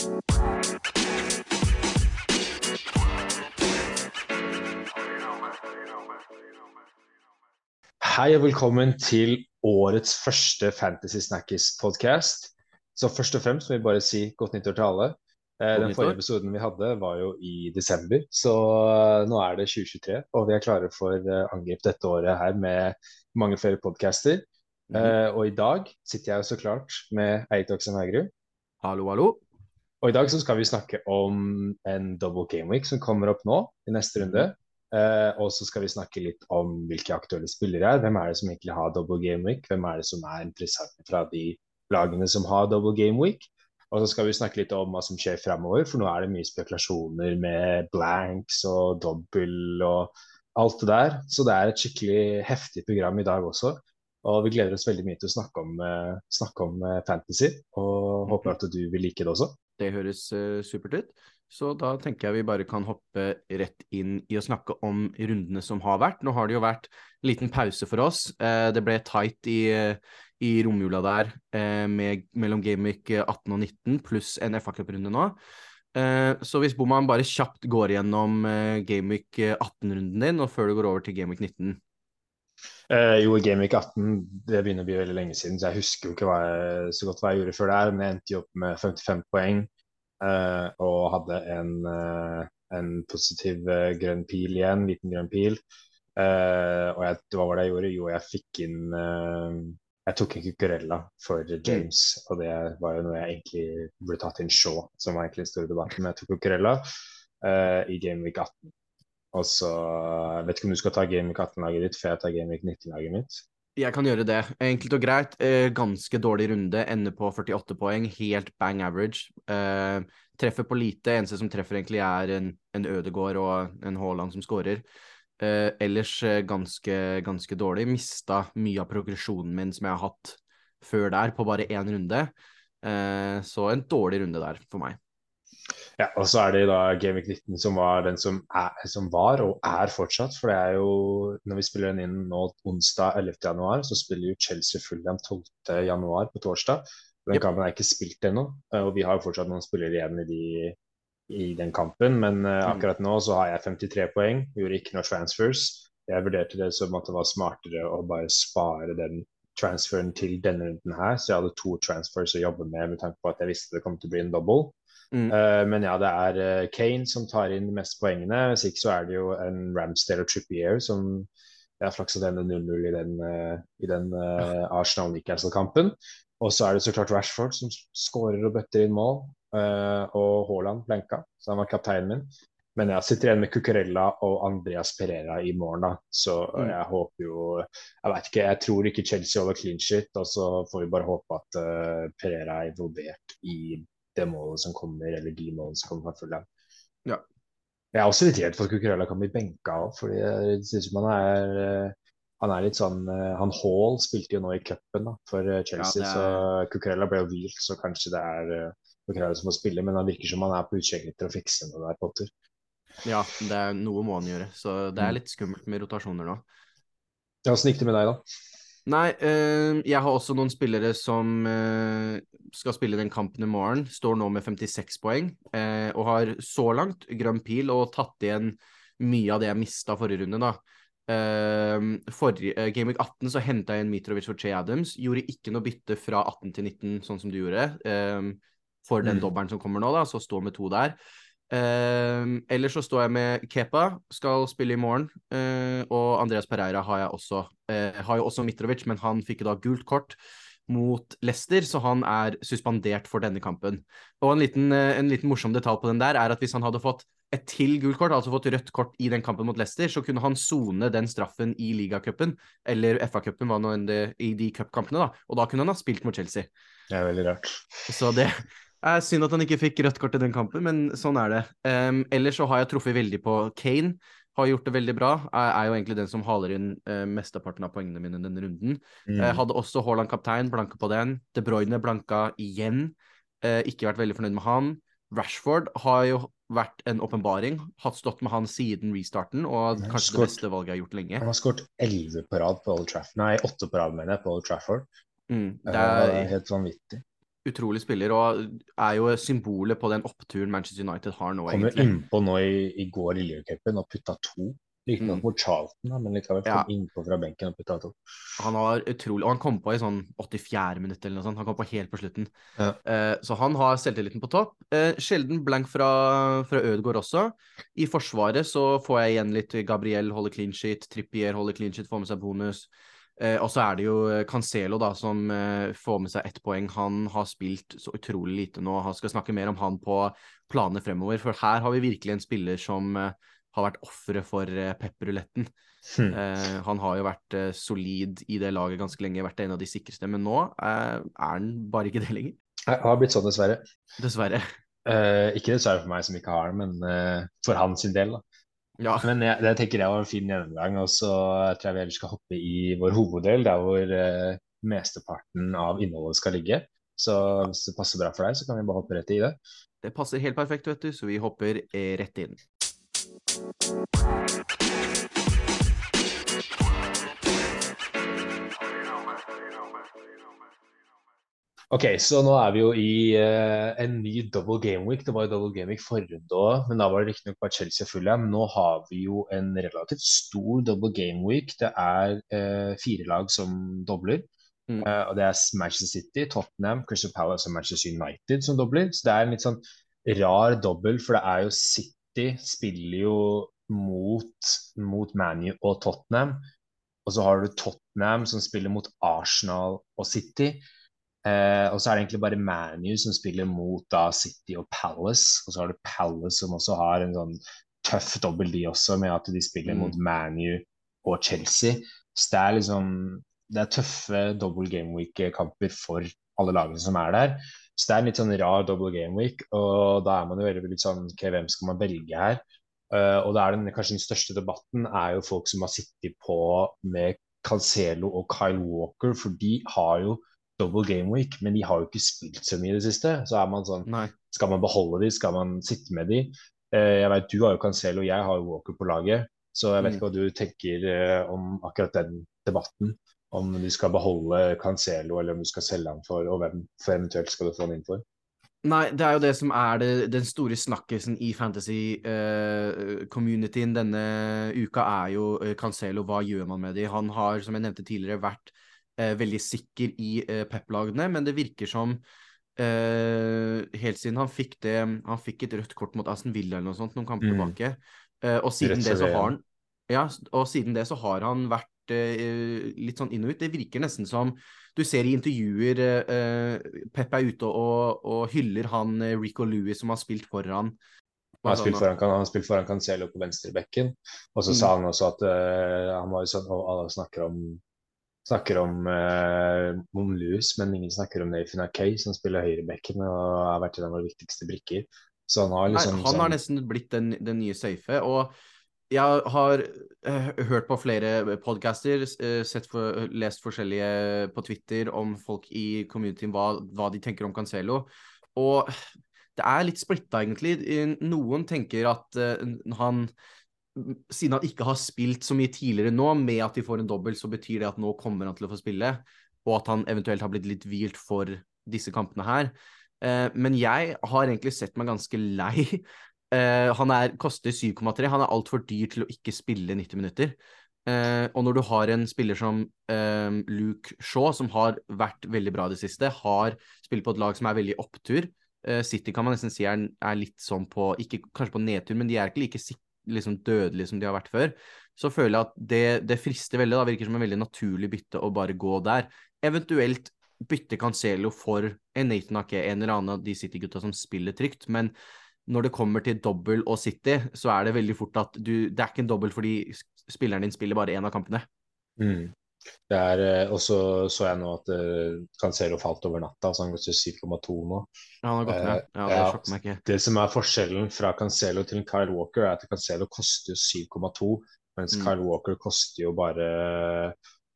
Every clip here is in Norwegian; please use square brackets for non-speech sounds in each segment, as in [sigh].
Hei og velkommen til årets første Fantasy Snackis-podkast. Så først og fremst må vi bare si godt nyttår til alle. Eh, Den forrige episoden vi hadde, var jo i desember, så eh, nå er det 2023. Og vi er klare for eh, angrep dette året her med mange flere podcaster. Mhm. Eh, Og i dag sitter jeg jo så klart med Eirik Oksen Haugerud. Hallo, hallo. Og i dag så skal vi snakke om en double game week som kommer opp nå i neste runde. Eh, og så skal vi snakke litt om hvilke aktuelle spillere er. Hvem er det som egentlig har double game week? Hvem er det som er interessante fra de lagene som har double game week? Og så skal vi snakke litt om hva som skjer fremover, for nå er det mye spekulasjoner med blanks og dobbel og alt det der. Så det er et skikkelig heftig program i dag også. Og vi gleder oss veldig mye til å snakke om, eh, snakke om eh, fantasy, og håper at du vil like det også. Det høres uh, supert ut. Så da tenker jeg vi bare kan hoppe rett inn i å snakke om rundene som har vært. Nå har det jo vært en liten pause for oss. Eh, det ble tight i, i romjula der eh, med, mellom Gameweek 18 og 19 pluss en FA Cup-runde nå. Så hvis Boman bare kjapt går gjennom eh, Gameweek 18-runden din, og før du går over til Gameweek 19 Eh, jo, Gameweek 18 det begynner å bli veldig lenge siden, så jeg husker jo ikke hva jeg, så godt hva jeg gjorde før der. Men jeg endte jo opp med 55 poeng eh, og hadde en, eh, en positiv eh, grønn pil igjen, liten grønn pil. Uh, og jeg, hva var det jeg gjorde? Jo, jeg fikk inn uh, Jeg tok en Cucurella for James, og det var jo noe jeg egentlig burde tatt inn Shaw, som var egentlig den store debatten. Men jeg tok Cucurella uh, i Gameweek 18. Og så jeg vet ikke om du skal ta Gameweek 18-laget ditt før jeg tar Gameweek 19-laget mitt. Jeg kan gjøre det. Enkelt og greit. Eh, ganske dårlig runde. Ender på 48 poeng. Helt bang average. Eh, treffer på lite. Eneste som treffer, egentlig er en, en Ødegård og en Haaland som skårer. Eh, ellers eh, ganske, ganske dårlig. Mista mye av progresjonen min som jeg har hatt før der, på bare én runde. Eh, så en dårlig runde der for meg. Ja, og så er det da Gameweek 19 som var den som, er, som var og er fortsatt. For det er jo, når vi spiller den inn nå onsdag 11. januar, så spiller jo Chelsea Fulham 12. januar på torsdag. Den Yep. kampen er ikke spilt ennå, eh, og vi har jo fortsatt noen spillere igjen i, de, i den kampen. Men Mm. akkurat nå så har jeg 53 poeng, gjorde ikke noe transfers. Jeg vurderte det som at det var smartere å bare spare den transferen til denne runden her, så jeg hadde to transfers å jobbe med med tanke på at jeg visste det kom til å bli en double. Mm. Eh, men ja, det er eh, Kane som tar inn de meste poengene. Hvis ikke så er det jo en Ramsdale og Trippier som ja, flaksa denne 0-0 i den, eh, i den uh, Arsenal-Newcastle-kampen. Og så er det så klart Rashford som skårer og bøtter inn mål. Uh, og Haaland blenka, så han var kapteinen min. Men jeg sitter igjen med Cucurella og Andreas Pereira i morgen, da. Så Mm. jeg håper jo Jeg vet ikke, jeg tror ikke Chelsea over clean shit. Og så får vi bare håpe at uh, Pereira er involvert i det målet som kommer, eller de målene som kommer fra Fulham. Ja. Jeg er også litt redd for at Cucurella kan bli benka òg, fordi det synes man er eh, han er litt sånn eh, Han Hall spilte jo nå i cupen for eh, Chelsea, ja, er- så Cucurella ble jo hvilt, så kanskje det er Cucurella som må spille, men han virker som han er på utkikk etter å fikse noe der, Potter. Ja, det er noe må han gjøre. Så det er Mm. litt skummelt med rotasjoner nå. Ja, Åssen gikk det med deg, da? Nei, øh, jeg har også noen spillere som øh, skal spille den kampen i morgen. Står nå med 56 poeng øh, og har så langt grønn pil og tatt igjen mye av det jeg mista forrige runde, da. Uh, forrige, uh, Game Week 18 så henta jeg inn Mitrovic for Che Adams. Gjorde ikke noe bytte fra 18 til 19, sånn som du gjorde. for den Mm. dobbelen som kommer nå, da, så stå med to der. Uh, ellers så står jeg med Kepa, skal spille i morgen. eh, og Andreas Pereira har jeg også. eh, har jo også Mitrovic, men han fikk da gult kort mot Leicester, så han er suspendert for denne kampen. Og en liten, eh, en liten morsom detalj på den der er at hvis han hadde fått et til gult kort, altså fått rødt kort i den kampen mot Leicester, så kunne han sone den straffen i ligacupen, eller FA-cupen, hva nå enn det, i de cupkampene, da. Og da kunne han ha spilt mot Chelsea. Det er veldig rart. Så det er synd at han ikke fikk rødt kort i den kampen, men sånn er det. Um, ellers så har jeg truffet veldig på Kane. Har gjort det veldig bra. Er, er jo egentlig den som haler inn uh, mesteparten av poengene mine denne runden. Mm. Eh, hadde også Haaland kaptein, blanka på den. De Bruyne blanka igjen. Uh, ikke vært veldig fornøyd med han. Rashford har jo vært en åpenbaring. Hatt stått med han siden restarten, og kanskje skort, det beste valget jeg har gjort lenge. Han har skåret elleve på rad på Old Trafford. Nei, åtte på rad, mener jeg, på Old Trafford. Mm, Eh, det er Det er helt vanvittig. Utrolig spiller, og er jo symbolet på den oppturen Manchester United har nå, Kom jo innpå nå i, i går i Livercupen og putta to. Riktignok Mm. mot Charlton, men likevel Ja. innpå fra benken og putta to. Han har utrolig Og han kom på i sånn 84 minutt eller noe sånt. Han kom på helt på slutten. Ja. Eh, så han har selvtilliten på topp. Eh, sjelden blank fra, fra Ødegaard også. I forsvaret så får jeg igjen litt Gabriel holder clean sheet, Trippier holder clean sheet, får med seg bonus. Eh, og så er det jo Cancelo da, som eh, får med seg ett poeng. Han har spilt så utrolig lite nå. Han skal snakke mer om han på planene fremover, for her har vi virkelig en spiller som eh, har vært offeret for eh, pepperuletten. Hmm. Eh, han har jo vært eh, solid i det laget ganske lenge, vært en av de sikreste, men nå eh, er han bare ikke det lenger. Det har blitt sånn, dessverre. Dessverre. Eh, ikke dessverre for meg som ikke har det, men eh, for hans del. da. Ja. Men jeg, det tenker jeg var en fin gjennomgang. Og så tror jeg vi ellers skal hoppe i vår hoveddel, der hvor eh, mesteparten av innholdet skal ligge. Så hvis det passer bra for deg, så kan vi bare hoppe rett i det. Det passer helt perfekt, vet du, så vi hopper eh, rett inn. Ok, så nå er vi jo i eh, en ny double game week. Det var jo double game week forrige òg, men da var det riktignok bare Chelsea og Fulham. Nå har vi jo en relativt stor double game week. Det er eh, fire lag som dobler. Mm. Eh, og det er Manchester City, Tottenham, Crystal Palace og Manchester United som dobler. Så det er en litt sånn rar dobbel, for det er jo City spiller jo mot, mot ManU og Tottenham. Og så har du Tottenham som spiller mot Arsenal og City. Eh, og så er det egentlig bare ManU som spiller mot da City og Palace. Og så har du Palace som også har en sånn tøff dobbel, de også, med at de spiller Mm. mot ManU og Chelsea. Så det er liksom Det er tøffe double game week-kamper for alle lagene som er der. Så det er en litt sånn rar double game week, og da er man jo veldig litt sånn okay, hvem skal man velge her? Uh, og da er den kanskje den største debatten er jo folk som har sittet på med Cancelo og Kyle Walker, for de har jo double game week, men de har jo ikke spilt så mye i det siste. Så er man sånn Nei. Skal man beholde de, skal man sitte med de? Eh, jeg vet du har jo Cancelo, jeg har jo Walker på laget. Så jeg vet Mm. ikke hva du tenker eh, om akkurat den debatten. Om du skal beholde Cancelo, eller om du skal selge han for, og hvem for eventuelt skal du få han inn for. Nei, det er jo det som er det, den store snakkisen i fantasy-communityen denne uka, er jo eh, Cancelo. Hva gjør man med de? Han har, som jeg nevnte tidligere, vært eh, veldig sikker i eh, Pep-lagene, men det virker som eh, helt siden han fikk det Han fikk et rødt kort mot Aston Villa eller noe sånt noen kamper Mm. tilbake. Eh, og siden det så har han Ja, og siden det så har han vært eh, litt sånn inn og ut. Det virker nesten som du ser i intervjuer eh, eh, Pep er ute og, og hyller han eh, Rico Lewis som har spilt foran. Han har spilt han foran, han har spilt foran Cancelo på venstrebekken. Og så Mm. sa han også at uh, han var sånn og Alle snakker om snakker om, eh, om Lewis, men ingen snakker om Nathan Akay, som spiller høyrebekken og har vært en av våre viktigste brikker. Så han har Nei, liksom han har sånn nesten blitt den, den nye safe. Og jeg har eh, hørt på flere podcaster, eh, sett for, lest forskjellige på Twitter om folk i communityen hva, hva de tenker om Cancelo. Og det er litt splitta, egentlig. Noen tenker at eh, han siden han ikke har spilt så mye tidligere nå, med at de får en dobbel, så betyr det at nå kommer han til å få spille, og at han eventuelt har blitt litt hvilt for disse kampene her. Eh, men jeg har egentlig sett meg ganske lei. [laughs] Eh, han er, koster 7,3. Han er altfor dyr til å ikke spille 90 minutter. Eh, og når du har en spiller som eh, Luke Shaw, som har vært veldig bra i det siste, har spilt på et lag som er veldig opptur eh, City kan man nesten si er, er litt sånn på Ikke kanskje på nedtur, men de er ikke like sik liksom dødelige som de har vært før. Så føler jeg at det, det frister veldig. Da virker som en veldig naturlig bytte å bare gå der. Eventuelt bytte Cancelo for en Nathan Ake, en eller annen av de City-gutta som spiller trygt. Men når det kommer til dobbel og City, så er det veldig fort at du Det er ikke en dobbel fordi spilleren din spiller bare én av kampene. mm. Det er, eh, Og så så jeg nå at uh, Cancelo falt over natta, så han til 7,2 nå. Ja, han har gått ned. Ja, det sjokker meg ikke. Det som er forskjellen fra Cancelo til Kyle Walker, er at Cancelo koster 7,2, mens Mm. Kyle Walker koster jo bare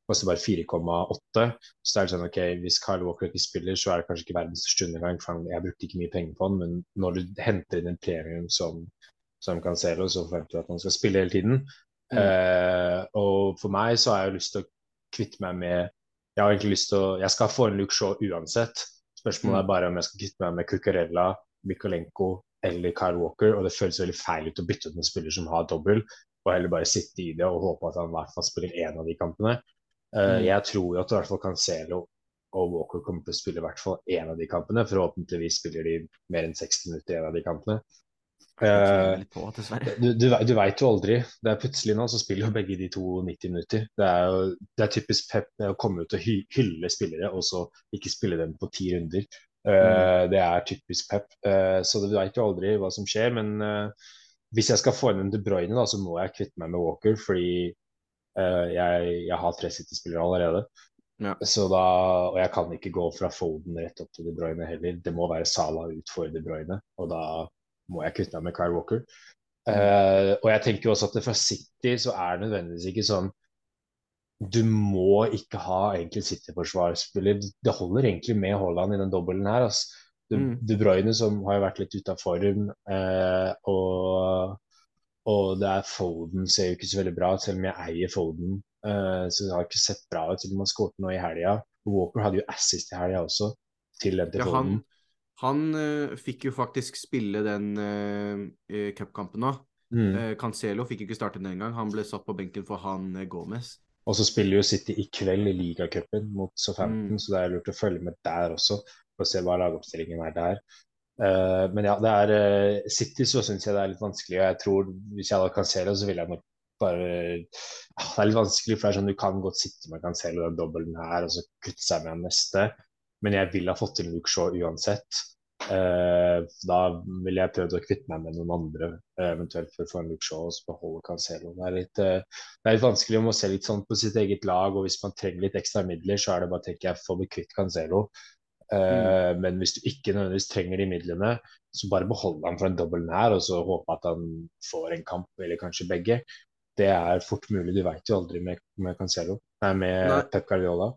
koster bare 4,8. Så det er sånn, ok, Hvis Kyle Walker ikke spiller, så er det kanskje ikke verdens største undergang. for Jeg brukte ikke mye penger på han, men når du henter inn en premium som, som Cancelo, så forventer du at han skal spille hele tiden. Mm. Uh, og for meg så har jeg lyst til å kvitte meg med Jeg har egentlig lyst til å Jeg skal få en Luke Shaw uansett. Spørsmålet Mm. er bare om jeg skal kvitte meg med Kukurella, Mikolenko eller Kyle Walker, og det føles veldig feil ut å bytte ut en spiller som har dobbel, og heller bare sitte i det og håpe at han i hvert fall spiller én av de kampene. Uh, Mm. Jeg tror jo at i hvert fall Cancelo og Walker kommer til å spille i hvert fall én av de kampene. Forhåpentligvis spiller de mer enn 60 minutter i en av de kampene. På, du, du, du veit jo aldri. Det er Plutselig nå så spiller jo begge de to 90 minutter. Det er jo det er typisk Pep å komme ut og hy hylle spillere, og så ikke spille dem på ti runder. Eh, Det er typisk Pep. Uh, så du veit jo aldri hva som skjer. Men uh, hvis jeg skal få inn en De Bruyne, da, så må jeg kvitte meg med Walker, fordi eh, jeg, jeg har tre City-spillere allerede. Ja. Så da, og jeg kan ikke gå fra Foden rett opp til De Bruyne heller. Det må være Salah ut for De Bruyne, og da må jeg kvitte meg med Kyle Walker. Uh, og jeg tenker også at det fra City så er det nødvendigvis ikke sånn Du må ikke ha egentlig City-forsvarsspiller. Det holder egentlig med Haaland i den dobbelen her. Altså. De, Mm. De Bruyne som har jo vært litt ute av form, uh, og, og det er Folden ser jo ikke så veldig bra ut, selv om jeg eier Folden. Uh, så det har ikke sett bra ut til man skåret nå i helga. Walker hadde jo assist i helga også, til den til Ja, Foden. han han uh, fikk jo faktisk spille den uh, cupkampen nå. Mm. Uh, Cancelo fikk ikke starte den engang. Han ble satt på benken for han uh, Gomez. Og så spiller jo City i kveld i ligacupen mot Southampton, Mm. så det er lurt å følge med der også, for å se hva lagoppstillingen er der. Uh, men ja, det er uh, City så syns jeg det er litt vanskelig. Og jeg tror hvis jeg hadde Cancelo, så ville jeg nok bare uh, Det er litt vanskelig, for det er sånn du kan godt sitte med Cancelo den dobbelen her, og så kutte seg med han neste. Men jeg vil ha fått til Luke Shaw uansett. Eh, da ville jeg prøvd å kvitte meg med noen andre, eh, eventuelt for å få en Luke Shaw og så beholde Cancelo. Det er litt, eh, det er litt vanskelig om å se litt sånn på sitt eget lag, og hvis man trenger litt ekstra midler, så er det bare tenker jeg, få bli kvitt Cancelo. Mm. Men hvis du ikke nødvendigvis trenger de midlene, så bare behold han for en dobbel nær, og så håpe at han får en kamp, eller kanskje begge. Det er fort mulig, du veit jo aldri med, med Cancelo, nei, med Nei. Pep Guardiola.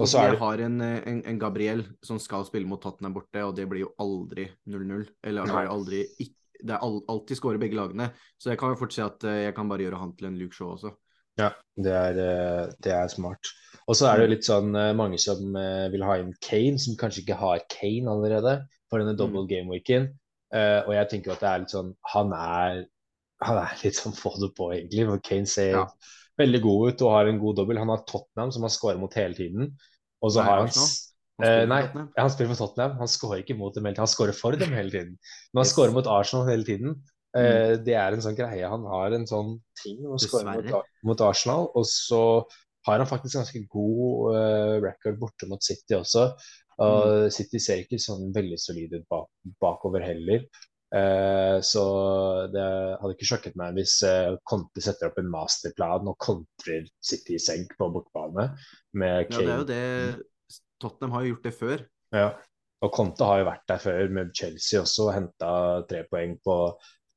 Og Så er jeg det- har en, eh, en, en Gabriel som skal spille mot Tottenham borte, og det blir jo aldri 0-0. Eller det er aldri Det er alltid skåre begge lagene. Så jeg kan jo fort si at eh, jeg kan bare gjøre han til en Luke Shaw også. Ja, det er, eh, det er smart. Og så er det jo litt sånn mange som vil ha inn Kane, som kanskje ikke har Kane allerede for denne double game weeken. Eh, og jeg tenker jo at det er litt sånn Han er, han er litt sånn få det på, egentlig. For Kane ser Ja. Veldig god ut og har en god dobbel. Han har Tottenham, som han scorer mot hele tiden. Og så har han Han Eh, nei, han spiller for Tottenham. Han skårer ikke mot dem hele tiden. Han skårer for dem hele tiden. Men han Yes. skårer mot Arsenal hele tiden. Mm. Eh, det er en sånn greie. Han har en sånn ting å skåre mot, mot Arsenal. Og så har han faktisk ganske god uh, record borte mot City også. Uh, Mm. City ser ikke sånn veldig solid ut bak, bakover heller. Eh, så det hadde ikke sjokket meg hvis eh, Conte setter opp en masterplan og kontrer City i senk på bortebane med Ja, det er jo det Tottenham har jo gjort det før. Ja. Og Conte har jo vært der før med Chelsea også og henta tre poeng på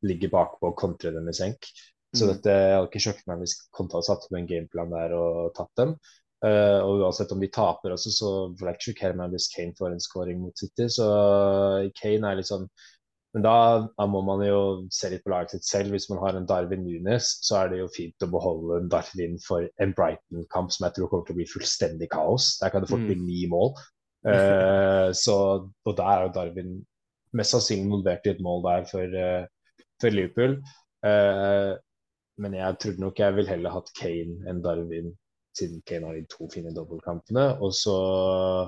ligge bakpå og kontre dem i senk. Så Mm. dette hadde ikke sjokket meg hvis Conte hadde satt opp en gameplan der og tatt dem. Uh, og uansett om de taper også, så vil jeg ikke sjokkere meg hvis Kane får en scoring mot City. Så Kane er litt sånn Men da, da må man jo se litt på laget sitt selv. Hvis man har en Darwin Nunes, så er det jo fint å beholde en Darwin for en Brighton-kamp som jeg tror kommer til å bli fullstendig kaos. Der kan det fort bli Mm. ni mål. Uh, så, og da er jo Darwin mest sannsynlig involvert i et mål der for, uh, for Liverpool. Uh, men jeg trodde nok jeg ville heller hatt Kane enn Darwin, siden Kane har de to fine dobbeltkampene. Og så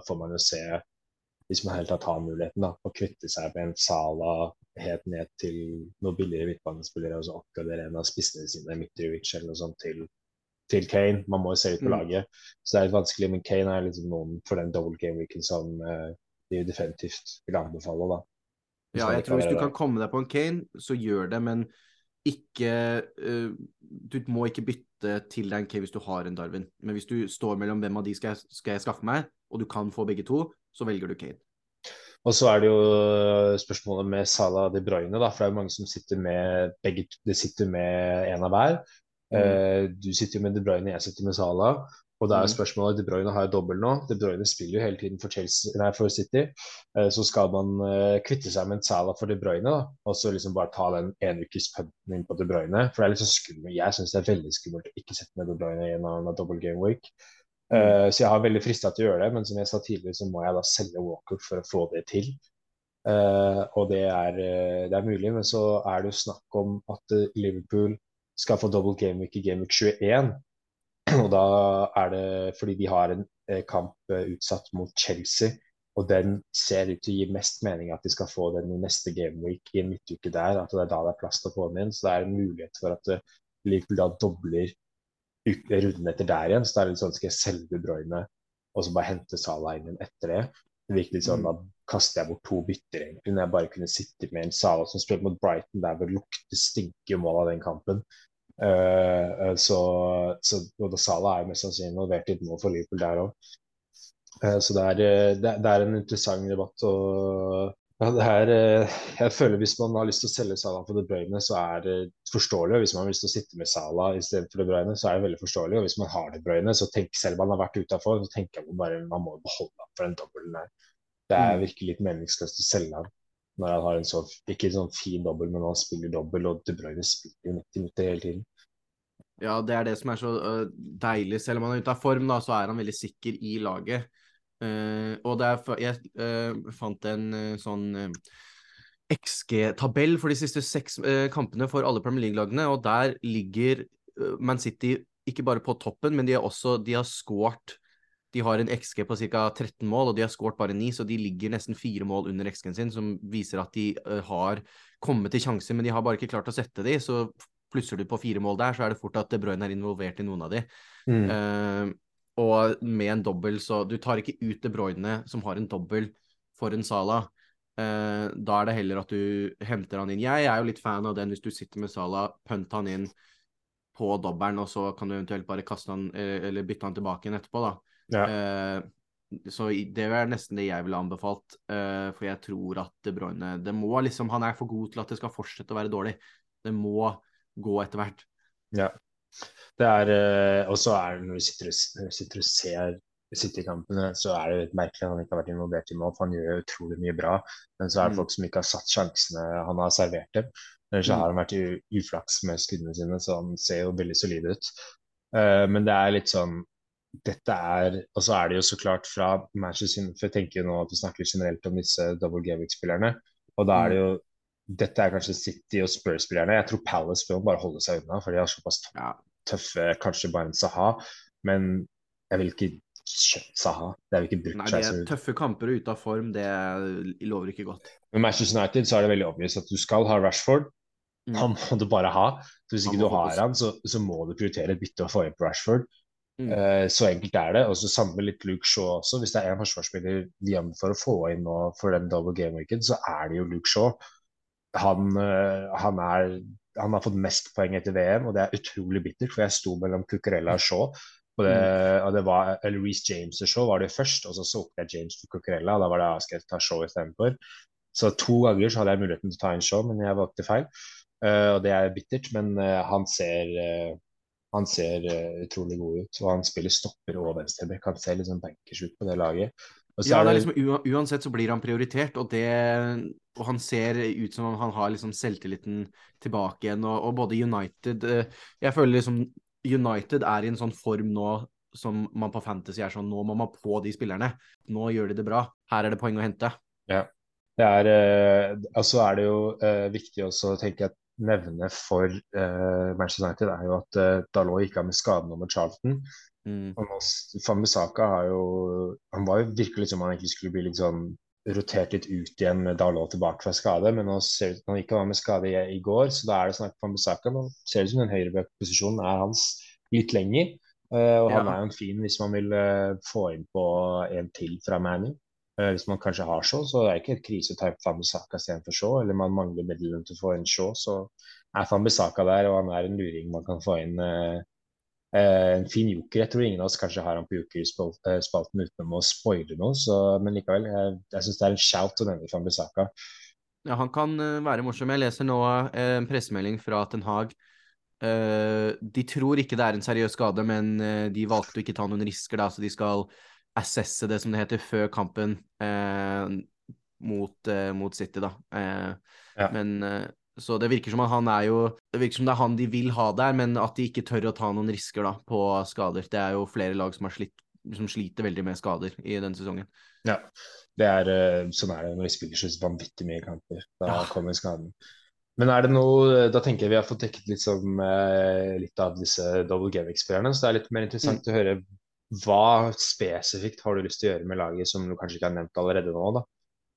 får man jo se, hvis man helt tatt har muligheten, da, å kvitte seg med en Sala helt ned til noen billigere midtbanespillere, og så oppgradere en av spissene sine, Mitrovic eller noe sånt, til, til Kane. Man må jo se ut på Mm. laget. Så det er litt vanskelig, men Kane er liksom noen for den double game weeken som eh, de definitivt vil anbefale, da. Hvis Ja, jeg tror hvis du kan komme deg på en Kane, så gjør det, men ikke uh, Du må ikke bytte til deg en Kane hvis du har en Darwin. Men hvis du står mellom hvem av de skal jeg, skal jeg skaffe meg, og du kan få begge to, så velger du Kane. Og så er det jo spørsmålet med Salah De Bruyne, da, for det er jo mange som sitter med begge De sitter med en av hver. Mm. Eh, du sitter jo med De Bruyne, jeg sitter med Salah. Og det er jo Mm. spørsmålet De Bruyne har jo dobbel nå. De Bruyne spiller jo hele tiden for, Chelsea, nei, for City. Eh, så skal man eh, kvitte seg med en Salah for De Bruyne, da. Og så liksom bare ta den enukespunten inn på De Bruyne. For det er litt så skummelt. Jeg syns det er veldig skummelt å ikke sette med De Bruyne i en annen double game week. Uh, så jeg har veldig frista til å gjøre det, men som jeg sa tidligere, så må jeg da selge Walker for å få det til. Uh, og det er, uh, det er, mulig, men så er det jo snakk om at Liverpool skal få double game week i game week 21. Og da er det fordi de har en kamp utsatt mot Chelsea. Og den ser ut til å gi mest mening at de skal få den i neste game week i en midtuke der. At det er da det er plass til å få den inn. Så det er en mulighet for at Liverpool da dobler runden etter der igjen. Så det er litt sånn skal jeg selge De Bruyne og så bare hente Salah inn igjen etter det. Det virker litt sånn, mm. Da kaster jeg bort to bytter, egentlig, når jeg bare kunne sitte med en Salah som spilte mot Brighton, der hvor lukter stinker mål av den kampen. Uh, så, så Salah er mest sannsynlig involvert i et mål for Liverpool der òg. Uh, så det er, det, det er, en interessant debatt. og ja, det her, eh, jeg føler Hvis man har lyst til å selge Salah for De Bruyne, så er det forståelig. og Hvis man har lyst til å sitte med Salah istedenfor De Bruyne, så er det veldig forståelig. Og hvis man har De Bruyne, så tenk, selv om man har vært utafor, så tenker man bare man må beholde ham for den dobbelen der. Det er mm. virkelig litt meningsløst å selge ham når han har en så, ikke en sånn fin dobbel, men han spiller dobbel, og De Bruyne spiller jo 90 minutter hele tiden. Ja, det er det som er så uh, deilig. Selv om han er ute av form, da, så er han veldig sikker i laget. Uh, og der, jeg uh, fant en uh, sånn XG-tabell for de siste seks kampene for alle Premier League-lagene, og der ligger Man City ikke bare på toppen, men de, er også, de har skåret De har en XG på ca. 13 mål, og de har skåret bare 9, så de ligger nesten fire mål under XG-en sin, som viser at de har kommet til sjanser, men de har bare ikke klart å sette de, så plusser du på fire mål der, så er det fort at De Bruyne er involvert i noen av de. Mm. Og med en dobbel, så Du tar ikke ut De Bruyne, som har en dobbel, for en Sala. Eh, da er det heller at du henter han inn. Jeg er jo litt fan av den hvis du sitter med Sala, pønt han inn på dobbelen, og så kan du eventuelt bare kaste han eh, eller bytte han tilbake igjen etterpå, da. Ja. Eh, så det er nesten det jeg ville anbefalt, eh, for jeg tror at De Bruyne det må liksom, Han er for god til at det skal fortsette å være dårlig. Det må gå etter hvert. Ja. Det er, eh, og så er det når vi sitter, sitter og ser City-kampene, så er det litt merkelig at han ikke har vært involvert i mål. For han gjør utrolig mye bra. Men så er det mm. folk som ikke har satt sjansene han har servert dem. Eller så mm. har han vært uflaks med skuddene sine, så han ser jo veldig solid ut. Uh, men det er litt sånn dette er Og så er det jo så klart fra Manchester For jeg tenker jo nå at vi snakker generelt om disse double Gavic-spillerne. Og da er det mm. jo dette er kanskje City og Spurs-spillerne. Jeg tror Palace bør bare holde seg unna, for de har såpass tøffe Kanskje bare en Saha, men jeg vil ikke kjøpt Saha. Det er jo ikke brukt Nei, det er tøffe kamper og ute av form, det lover ikke godt. Med Manchester United så er det veldig obvious at du skal ha Rashford. Mm. Han må du bare ha. Så hvis ikke du har han, så, så, må du prioritere et bytte og få inn på Rashford. Mm. Uh, så enkelt er det. Og så samme litt Luke Shaw også. Hvis det er en forsvarsspiller de for å få inn nå for den double game-weeken, så er det jo Luke Shaw han, eh, han, er, han, har fått mest poeng etter VM, og det er utrolig bittert. For jeg sto mellom Cucurella og Shaw. Og det, mm. og det var, eller Reece James og Shaw var det først, og så solgte jeg James for Cucurella. Og da var det jeg skal ta Shaw istedenfor. Så to ganger så hadde jeg muligheten til å ta en Shaw, men jeg valgte feil. Uh, og det er bittert, men uh, han ser uh, han ser utrolig god ut. Og han spiller stopper og venstreback. Han ser litt sånn bankers ut på det laget ja, det er liksom, uansett så blir han prioritert, og, det, og han ser ut som om han har liksom selvtilliten tilbake igjen. Og, og, både United eh, Jeg føler liksom United er i en sånn form nå som man på Fantasy er sånn Nå må man på de spillerne. Nå gjør de det bra. Her er det poeng å hente. Ja. Det er, eh, altså er det jo eh, viktig også å tenke at nevne for eh, Manchester United er jo at eh, Dalot gikk av med skaden over Charlton. Mm. Fambisaka har jo Han var jo virkelig som han egentlig skulle bli litt sånn rotert litt ut igjen med Dalot tilbake fra skade, men nå ser det ut som han ikke var med skade i, i, går, så da er det snakk om Fambisaka. Nå ser det ut som den høyreback-posisjonen er hans litt lenger. Uh, og ja. han er jo en fin hvis man vil uh, få inn på en til fra Manu. Uh, hvis man kanskje har så, så er det ikke et krise å ta Fambisaka istedenfor Shaw. Eller man mangler midlene til å få inn Shaw, så er Fambisaka der, og han er en luring man kan få inn Eh, en fin joker. Jeg tror ingen av oss kanskje har han på jokerspalten uten å spoile noe, så, men likevel. Jeg, jeg syns det er en shout å nevne Fambisaka. Ja, han kan uh, være morsom. Jeg leser nå en pressemelding fra Ten Hag. De tror ikke det er en seriøs skade, men de valgte å ikke ta noen risker, da, så de skal assesse det, som det heter, før kampen mot, mot, City, da. Ja. Men så det virker som han er jo Det virker som det er han de vil ha der, men at de ikke tør å ta noen risker da, på skader. Det er jo flere lag som har slitt som sliter veldig med skader i denne sesongen. Ja, det er, sånn er det når de spiller så vanvittig mye kamper. Da Ja. kommer skaden. Men er det noe Da tenker jeg vi har fått dekket litt, som, eh, litt av disse double game-spillerne, så det er litt mer interessant å høre hva spesifikt har du lyst til å gjøre med laget som du kanskje ikke har nevnt allerede nå, da,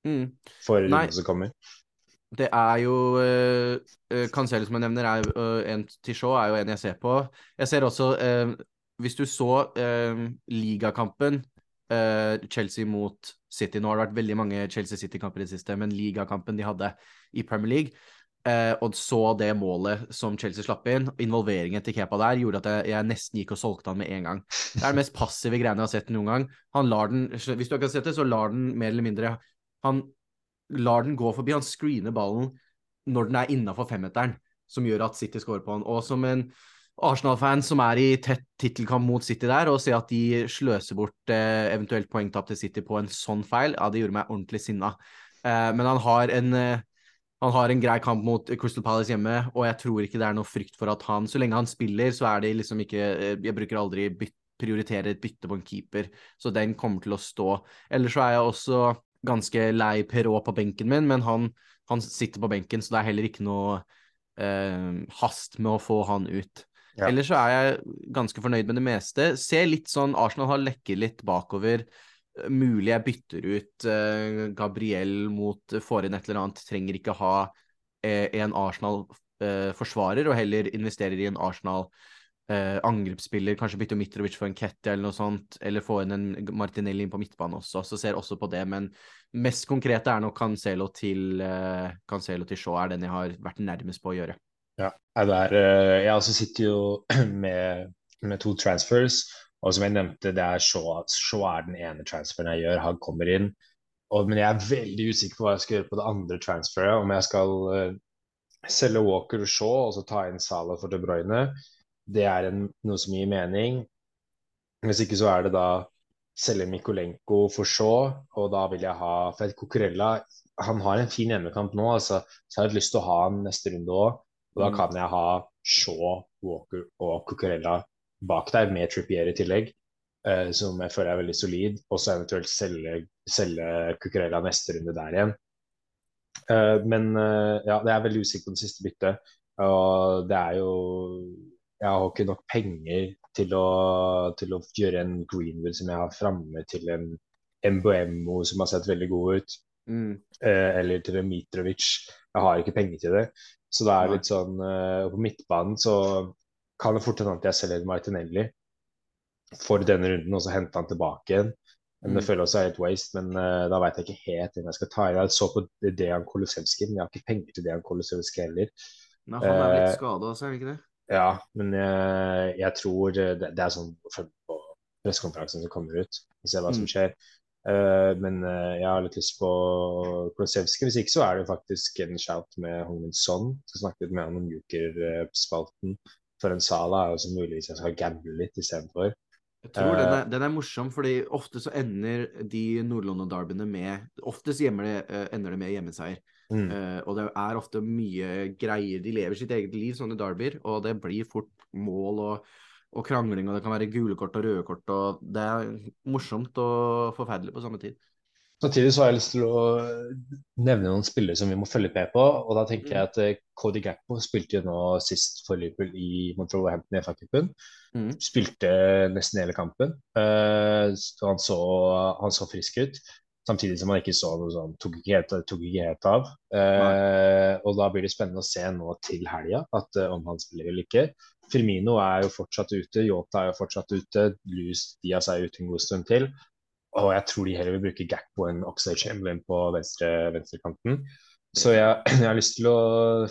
Mm. for runden som kommer? Det er jo uh, Cancelo som jeg nevner, er øh, en til show, er jo en jeg ser på. Jeg ser også uh, Hvis du så uh, ligakampen Chelsea mot City Nå har det vært veldig mange Chelsea City-kamper i det siste, men ligakampen de hadde i Premier League, og så det målet som Chelsea slapp inn, involveringen til Kepa der, gjorde at jeg, jeg nesten gikk og solgte han med en gang. Det er den mest passive greiene jeg har sett noen gang. Han lar den Hvis du ikke har sett det, så lar den mer eller mindre Han lar den gå forbi. Han screener ballen når den er innafor femmeteren, som gjør at City scorer på han. Og som en Arsenal-fan som er i tett tittelkamp mot City der, og se at de sløser bort eh, eventuelt poengtap til City på en sånn feil, ja, det gjorde meg ordentlig sinna. Eh, men han har en eh, han har en grei kamp mot Crystal Palace hjemme, og jeg tror ikke det er noe frykt for at han Så lenge han spiller, så er det liksom ikke eh, Jeg bruker aldri byt, prioritere et bytte på en keeper, så den kommer til å stå. Ellers så er jeg også ganske lei Perrault på benken min, men han, han sitter på benken, så det er heller ikke noe eh, hast med å få han ut. Ja. Ellers så er jeg ganske fornøyd med det meste. Ser litt sånn Arsenal har lekket litt bakover. Mulig jeg bytter ut eh, Gabriel mot får inn et eller annet. Trenger ikke ha eh, en Arsenal-forsvarer, og heller investerer i en Arsenal eh, angrepsspiller. Kanskje bytte Mitrovic for en Ketty eller noe sånt, eller få inn en Martinelli inn på midtbanen også. Så ser også på det, men mest konkrete er nok Cancelo til, eh, Cancelo til Shaw, er den jeg har vært nærmest på å gjøre. Ja, Nei, det er, eh, jeg også sitter jo [clears throat] med, med to transfers, og som jeg nevnte, det er Shaw, Shaw er den ene transferen jeg gjør. Han kommer inn. Og, men jeg er veldig usikker på hva jeg skal gjøre på det andre transferet. Om jeg skal uh, selge Walker og Shaw og så ta inn Salah for De Bruyne. Det er en, noe som gir mening. Hvis ikke så er det da selge Mikolenko for så, og da vil jeg ha For Cucurella han har en fin hjemmekamp nå, altså, så jeg lyst til å ha han neste runde òg. Og da Mm. kan jeg ha Shaw, Walker og Cucurella bak der, med Trippier i tillegg. eh, som jeg føler er veldig solid. Og så eventuelt selge, selge Cucurella neste runde der igjen. Eh, men eh, ja, det er veldig usikkert på det siste byttet. Og det er jo Jeg har ikke nok penger til å, til å gjøre en Greenwood som jeg har framme, til en Mbmo som har sett veldig god ut Mm. eh, eller til en Mitrovic. Jeg har ikke penger til det. Så det er litt sånn eh, På midtbanen så kan det fort hende at jeg selger Martinelli for denne runden, og så henter han tilbake igjen. Men Det Mm. føler også er waste, men uh, da veit jeg ikke helt hvem jeg skal ta inn. Jeg så på Dejan Kolosevskij, men jeg har ikke penger til Dejan Kolosevskij heller. Nei, han er vel litt skada også, er han ikke det? Ja, men jeg, jeg tror det, det er sånn på pressekonferansen som kommer ut, og se hva som Mm. skjer. Eh, men uh, jeg har litt lyst på Kolosevskij. Hvis ikke så er det faktisk en shout med Hongmin Son. Som snakket med han om Juker-spalten. for en Sala er jo så muligvis jeg skal gamble litt istedenfor. Jeg tror den, Eh, er, den er morsom, fordi ofte så ender de Nord-London-derbyene med Oftest det, eh, ender det med hjemmeseier. Mm. Uh, og det er ofte mye greier. De lever sitt eget liv, sånne derbyer, og det blir fort mål og, og krangling, og det kan være gule kort og røde kort, og det er morsomt og forferdelig på samme tid. Samtidig så har jeg lyst til å nevne noen spillere som vi må følge med på. Og da tenker Mm. jeg at eh, Cody Gakpo spilte jo nå sist for Liverpool i Montreal Hampton i FA-cupen. Mm. Spilte nesten hele kampen. Uh, han så, han så frisk ut. Samtidig som han ikke så noe sånn Tok ikke helt, tok ikke helt av. Eh, og da blir det spennende å se nå til helga at, eh, om han spiller eller ikke. Firmino er jo fortsatt ute, Yota er jo fortsatt ute, Luz Diaz er ute en god stund til. Og jeg tror de heller vil bruke Gakpo enn Oxlade Chamberlain på venstre, venstrekanten. Så jeg, [clears throat] jeg har lyst til å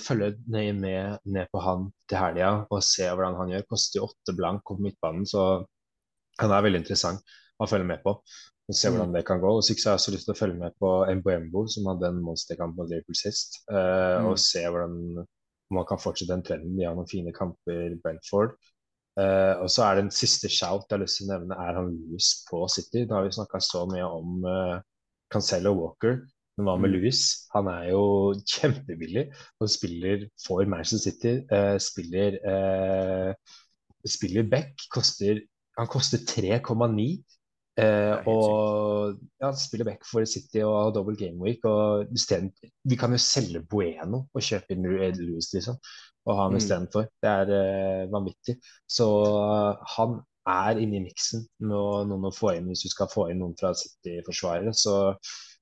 følge nøye med ned på han til helga og se hvordan han gjør. Koster jo åtte blank på midtbanen, så han er veldig interessant å følge med på. Og se Mm. hvordan det kan gå. Og så har jeg også lyst til å følge med på Mbuembo, som hadde en monsterkamp mot Liverpool sist. Uh, Mm. Og se hvordan man kan fortsette den trenden. De har noen fine kamper, Brentford. Uh, og så er det en siste shout jeg har lyst til å nevne, er han Louis på City. Da har vi snakka så mye om uh, Cancelo Walker. Men hva med Mm. Louis? Han er jo kjempebillig og spiller for Manchester City. Uh, spiller spiller back. Koster, han koster 3,9. Eh, og ja, spiller back for City og har double game week. Og stedet, vi kan jo selge Bueno og kjøpe inn Louis, liksom. Og ha ham Mm. istedenfor. Det er eh, vanvittig. Så eh, han er inne i miksen med noen å få inn hvis du skal få inn noen fra City-forsvarere. Så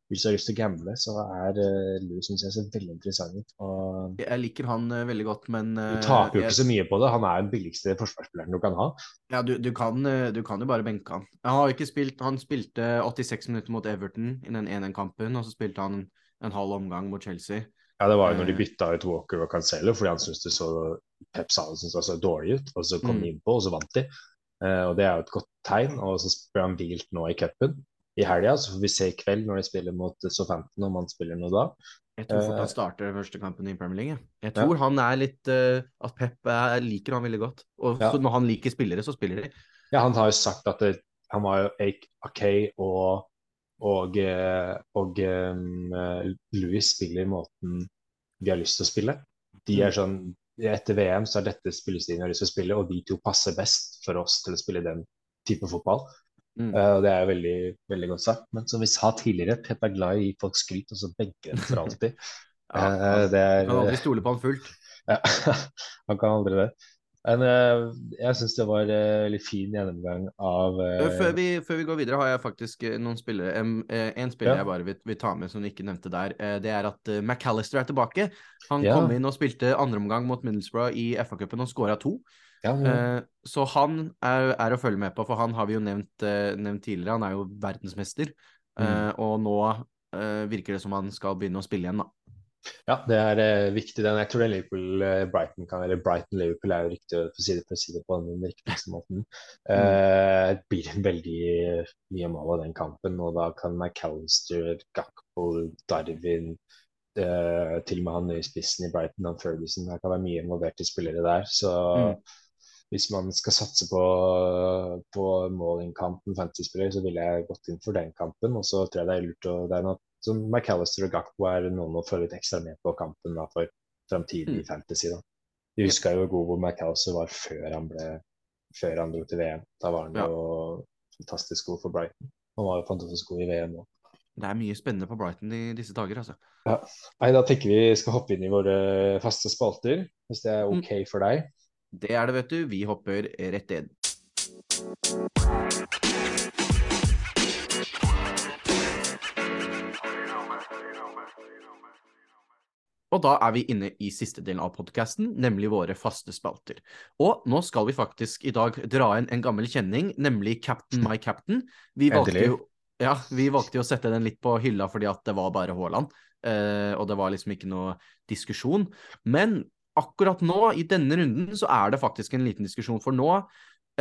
hvis du har lyst til å gamble, så er uh, Louis synes jeg ser veldig interessant ut. Og Jeg liker han uh, veldig godt, men du eh, taper jo jeg- ikke så mye på det. Han er den billigste forsvarsspilleren du kan ha. Ja, du, du, kan, du kan jo bare benke han. Han, har ikke spilt, han spilte 86 minutter mot Everton i den 1-1-kampen, og så spilte han en halv omgang mot Chelsea. Ja, Det var jo når de bytta ut Walker og Cancelo fordi han syntes det så Pep sa det syntes det så dårlig ut. Og så kom Mm. de innpå, og så vant de. Og Det er jo et godt tegn. Og så ble han hvilt nå i cupen i helga. Så får vi se i kveld når de spiller mot Southampton, om han spiller noe da. Jeg tror fort Eh. han starter første kampen i Premier League. jeg. tror tror han er litt uh, At Pep er, liker han veldig godt. Og Ja. når han liker spillere, så spiller de. Ja, han har jo sagt at det, han var jo Ake, Akay og og, eh, og um, Louis spiller måten vi har lyst til å spille. De er sånn Etter VM så er dette spillestilen vi har lyst til å spille, og de to passer best for oss til å spille den type fotball. Mm. Uh, og Det er jo veldig, veldig godt sagt. Men som vi sa tidligere, Pep er glad i å gi folk skryt, og så benke han for alltid. [laughs] Ja, uh, det er, kan aldri stole på han fullt. ja, [laughs] han kan aldri det. Men uh, jeg syns det var uh, litt fin gjennomgang av eh, Eh, Før vi, før vi går videre, har jeg faktisk eh, noen spillere. eh, En spiller Ja. jeg bare vil, vil ta med som du ikke nevnte der. eh, Det er at eh, McAllister er tilbake. Han Ja. kom inn og spilte andreomgang mot Middlesbrough i FA-cupen og skåra to. Ja, ja. Eh, Så han er, er å følge med på, for han har vi jo nevnt, eh, nevnt tidligere. Han er jo verdensmester. Mm. Eh, Og nå virker det som han skal begynne å spille igjen, da. Ja, det er eh, viktig. Den, jeg tror det Liverpool-Brighton kan være Brighton-Liverpool er jo riktig å si det, for å si det på den riktigste [laughs] måten. Eh, det blir en veldig mye mål av den kampen, og da kan McAllister, Gakpo, Darwin eh, til og med han nye spissen i Brighton, han Ferguson, det kan være mye involverte spillere der. Så Mm. Hvis man skal satse på, på målingkampen, fantasy-spiller, så ville jeg gått inn for den kampen. Og så tror jeg det er lurt å det er noe som McAllister og Gakpo er noen å følge litt ekstra med på kampen da, for framtidig Mm. fantasy. da. Vi huska jo hvor god McAllister var før han ble før han dro til VM. Da var han Ja. jo fantastisk god for Brighton. Han var jo fantastisk god i VM òg. Det er mye spennende på Brighton i disse dager, altså. Nei, da tenker vi skal hoppe inn i våre faste spalter, hvis det er Mm. OK for deg. Det er det, vet du. Vi hopper rett inn. Og da er vi inne i siste delen av podkasten, nemlig våre faste spalter. Og nå skal vi faktisk i dag dra inn en gammel kjenning, nemlig Captain My Captain. Vi valgte jo, ja, vi valgte jo å sette den litt på hylla fordi at det var bare Haaland, Uh, og det var liksom ikke noe diskusjon. Men akkurat nå, i denne runden, så er det faktisk en liten diskusjon. For nå,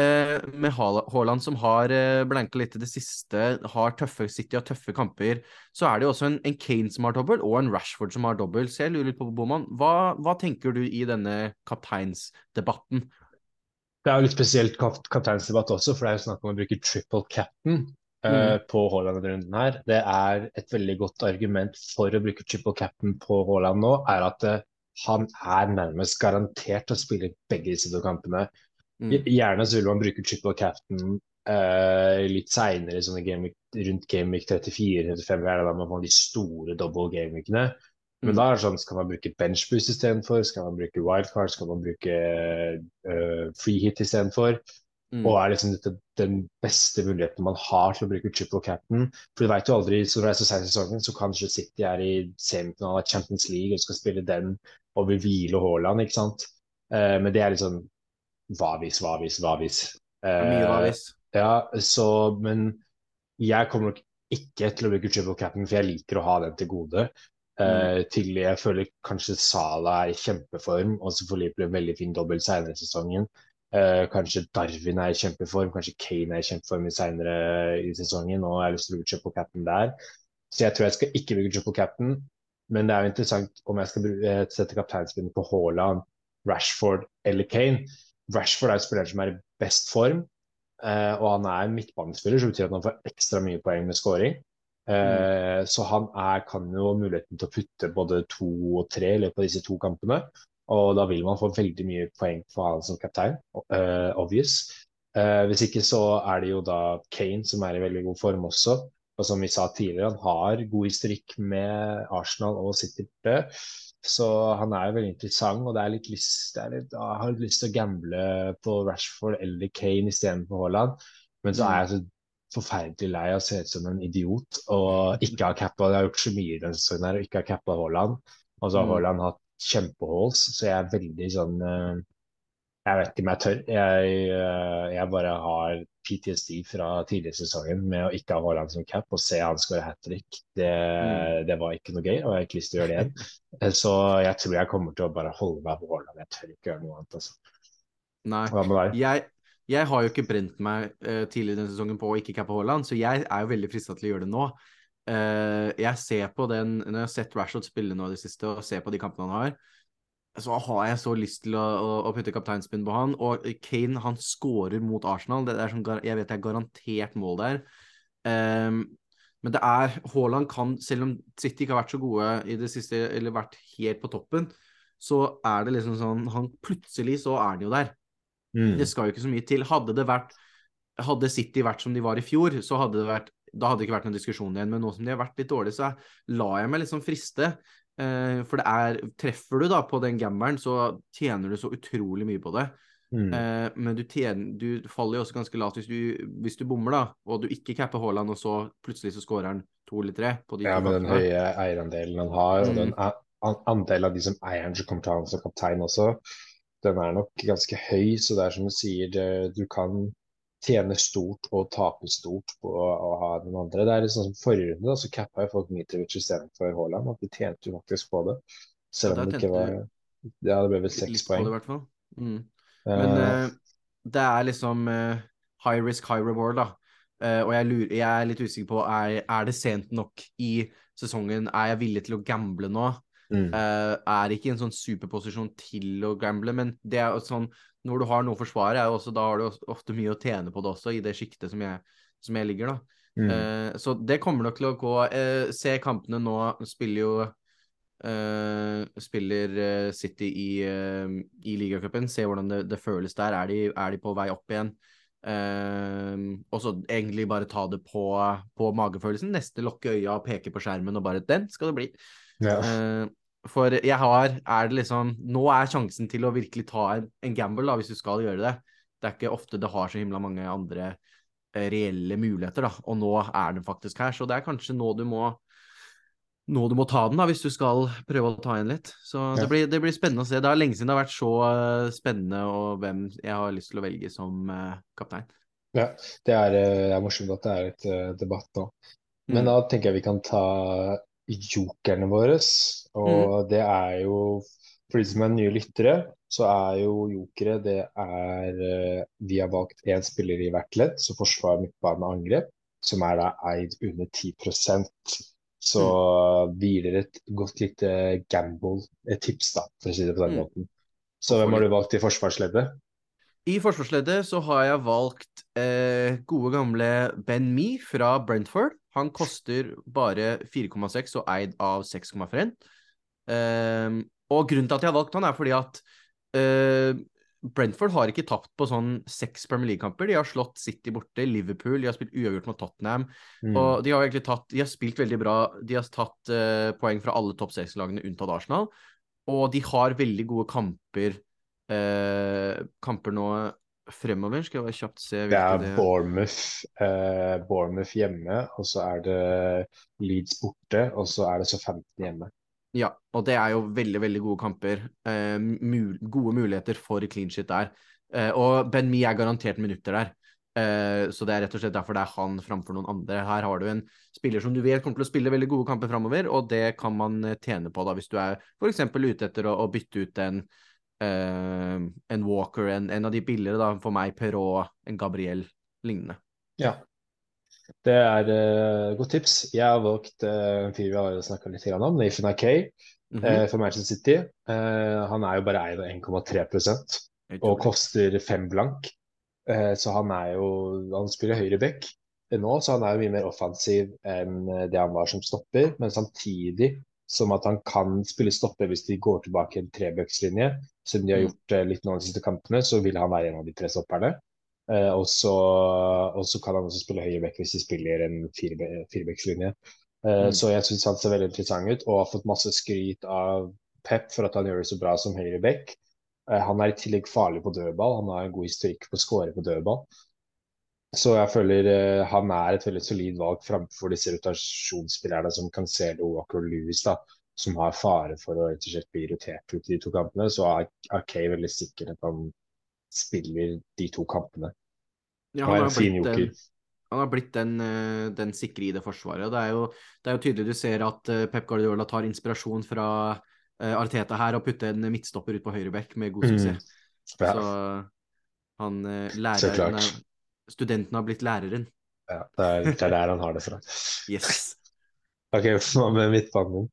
eh, med Haaland som har eh, blanka litt i det siste, har tøffe City har tøffe kamper, så er det jo også en, en Kane som har dobbel, og en Rashford som har dobbel. Så jeg lurer litt på, Boman, hva, hva tenker du i denne kapteinsdebatten? Det er jo litt spesielt kap kapteinsdebatt også, for det er jo snakk om å bruke triple captain Mm. på Haaland denne runden her. Det er et veldig godt argument for å bruke triple captain på Haaland nå, er at eh, han er nærmest garantert å spille begge disse to kampene. Mm. Gjerne så vil man bruke triple captain uh, litt seinere, sånn rundt game week 34-35, da man får de store double game weekene. Men Mm. da er det sånn, skal man bruke benchboost istedenfor? Skal man bruke wildcard? Skal man bruke uh, free hit istedenfor? Mm. Og er liksom dette den beste muligheten man har til å bruke triple captain? For du vet jo aldri, så når det er så seint sesongen, så kanskje City er i semifinalen av Champions League og skal spille den og vil hvile Haaland, ikke sant? Eh, men det er sånn hva hvis, hva hvis, hva hvis. Mye hva Eh, hvis. ja, så, men jeg kommer nok ikke til å bruke triple captain, for jeg liker å ha den til gode. Eh, til jeg føler kanskje Sala er i kjempeform, og så får Liverpool en veldig fin dobbelt senere i sesongen. Eh, kanskje Darwin er i kjempeform, kanskje Kane er i kjempeform i senere i sesongen, og jeg har lyst til å bruke triple captain der. Så jeg tror jeg skal ikke bruke triple captain, men det er jo interessant om jeg skal eh, sette kapteinspinnet på Haaland, Rashford eller Kane. Rashford er jo spilleren som er i best form, eh, og han er midtbanespiller, så betyr at han får ekstra mye poeng med scoring. Eh, Så han er, kan jo ha muligheten til å putte både to og tre i løpet av disse to kampene. Og da vil man få veldig mye poeng for han som kaptein, Uh, obvious. Uh, hvis ikke så er det jo da Kane som er i veldig god form også. Og som vi sa tidligere, han har god historikk med Arsenal og City. Så han er veldig interessant, og det er litt lyst, det er litt, jeg har lyst til å gamble på Rashford eller Kane istedenfor Haaland. Men så er jeg så forferdelig lei av å se ut som en idiot og ikke ha cappa Jeg har gjort så mye denne sesongen her og ikke ha cappa Haaland. Og så har Mm. Haaland hatt kjempeholds, så jeg er veldig sånn eh, Jeg vet ikke om jeg tør. Jeg, eh, jeg bare har PTSD fra tidligere i sesongen med å ikke ha Haaland som cap og se han skåre hat trick. Det, Mm. det var ikke noe gøy, og jeg har ikke lyst til å gjøre det igjen. Eh, Så jeg tror jeg kommer til å bare holde meg på Haaland. Jeg tør ikke gjøre noe annet. Altså. Nei. Hva med deg? Jeg, jeg har jo ikke brent meg uh, tidligere denne sesongen på å ikke cappe Haaland, så jeg er jo veldig frista til å gjøre det nå. Uh, jeg ser på den Når jeg har sett Rashford spille nå i det siste, og ser på de kampene han har, så har jeg så lyst til å, å, å putte kapteinspinn på han. Og Kane, han scorer mot Arsenal. Det er sånn, jeg vet det er garantert mål der. Um, men det er Haaland kan, selv om City ikke har vært så gode i det siste, eller vært helt på toppen, så er det liksom sånn han Plutselig så er han jo der. Mm. Det skal jo ikke så mye til. Hadde det vært Hadde City vært som de var i fjor, så hadde det vært da hadde det ikke vært noen diskusjon igjen. Men nå som de har vært litt dårlige, så lar jeg meg liksom friste. Eh, for det er Treffer du da på den gambelen, så tjener du så utrolig mye på det. Mm. Eh, men du, tjener, du faller jo også ganske lavt hvis du, hvis du bommer, da. Og du ikke capper Haaland, og så plutselig så scorer han to eller tre på de Ja, med den høye eierandelen han har, og Mm. den andelen av de som eier han som kommer til han som kaptein også, den er nok ganske høy. Så det er som du sier, det, du kan tjene stort og tape stort på å, ha den andre. Det er litt sånn som forrige runde, da, så cappa jo folk Mitrovic istedenfor Haaland. At de tjente jo faktisk på det. Selv om ja, det ikke var Ja, det ble vel seks poeng. det. Mm. Men eh, det er liksom uh, high risk, high reward, da. Uh, og jeg, lurer, jeg er litt usikker på er, er det sent nok i sesongen. Er jeg villig til å gamble nå? mm. Er ikke i en sånn superposisjon til å gamble, men det er sånn når du har noe å forsvare, er jo også, da har du ofte mye å tjene på det også, i det sjiktet som, jeg- som jeg ligger, da. Mm. Eh, så det kommer nok til å gå eh, Se kampene nå, spiller jo eh, Spiller City i, uh, i ligacupen. Se hvordan det, det føles der. Er de, er de på vei opp igjen? Eh, og så egentlig bare ta det på, på magefølelsen. Neste lukke øya og peke på skjermen og bare Den skal det bli. ja. Eh, for jeg har Er det liksom Nå er sjansen til å virkelig ta en, en gamble, da, hvis du skal gjøre det. Det er ikke ofte det har så himla mange andre eh, reelle muligheter, da. Og nå er den faktisk her. Så det er kanskje nå du må nå du må ta den, da, hvis du skal prøve å ta igjen litt. Så Ja. det, blir, det blir spennende å se. Det er lenge siden det har vært så eh, spennende og hvem jeg har lyst til å velge som eh, kaptein. ja. Det er, eh, det er morsomt at det er et uh, debatt nå. Men Mm. da tenker jeg vi kan ta jokerne våre. Og det er jo For de som er nye lyttere, så er jo jokere det er eh, Vi har valgt én spiller i hvert ledd, så forsvar, midtbane og angrep, som er da eid under 10% Så gir dere et godt lite gamble, et tips, da, for å si det på den Mm. måten. Så hvem har du valgt i forsvarsleddet? I forsvarsleddet så har jeg valgt eh, gode gamle Ben Me fra Brentford. Han koster bare 4,6 og eid av 6,5. Eh, og grunnen til at jeg har valgt han, er fordi at eh, Brentford har ikke tapt på sånn seks Premier League-kamper. De har slått City borte, Liverpool, de har spilt uavgjort mot Tottenham. Mm. Og de har egentlig tatt De har spilt veldig bra. De har tatt eh, poeng fra alle topp seks-lagene unntatt Arsenal. Og de har veldig gode kamper eh, Kamper nå fremover. Skal jeg bare kjapt se Det er det Bournemouth, eh, Bournemouth hjemme, og så er det Leeds borte, og så er det så 15 hjemme. Ja, og det er jo veldig, veldig gode kamper. Eh, mul gode muligheter for clean shit der. Eh, og Ben Mee er garantert minutter der. Eh, så det er rett og slett derfor det er han framfor noen andre. Her har du en spiller som du vet kommer til å spille veldig gode kamper framover, og det kan man eh, tjene på da hvis du er f.eks. ute etter å, å bytte ut en, eh, en Walker, en, en av de billigere, da, for meg Perrault, en Gabriel, lignende. Ja. Det er uh, godt tips. Jeg har valgt uh, en fyr vi har snakka litt om, Nathan Akay -hmm. uh, for Manchester City. Uh, han er jo bare eid av 1,3 Helt og koster fem blank. Eh, så han er jo Han spiller høyre back nå, så han er jo mye mer offensiv enn eh, det han var som stopper. Men samtidig som at han kan spille stopper hvis de går tilbake en trebøkslinje, som de har Mm. gjort eh, litt nå de siste kampene, så vil han være en av de tre stopperne. Eh, og, så, og så kan han også spille høyreback hvis de spiller en firebe- firebackslinje. Eh, Mm. Så jeg syns han ser veldig interessant ut, og har fått masse skryt av Pep for at han gjør det så bra som høyreback. Eh, han er i tillegg farlig på dødball. Han har en god historikk på å skåre på dødball. Så jeg føler eh, han er et veldig solid valg framfor disse rotasjonsspillerne som Cancelo Walker Lewis, da, som har fare for å rett og bli rotert ut i de to kampene. Så er er Kay veldig sikker at han spiller de to kampene. Ja, Og han har blitt den, han har blitt den, eh, den sikre i det forsvaret. Det er, jo, det er jo tydelig du ser at eh, Pep Guardiola tar inspirasjon fra eh, Arteta her og putter en midtstopper ut på høyrebekk med god Mm. suksess. Ja, Så han lærer så klart. Studenten har blitt læreren. Ja, det er, det er der han har det fra. Yes. Ok, hva med midtbanen?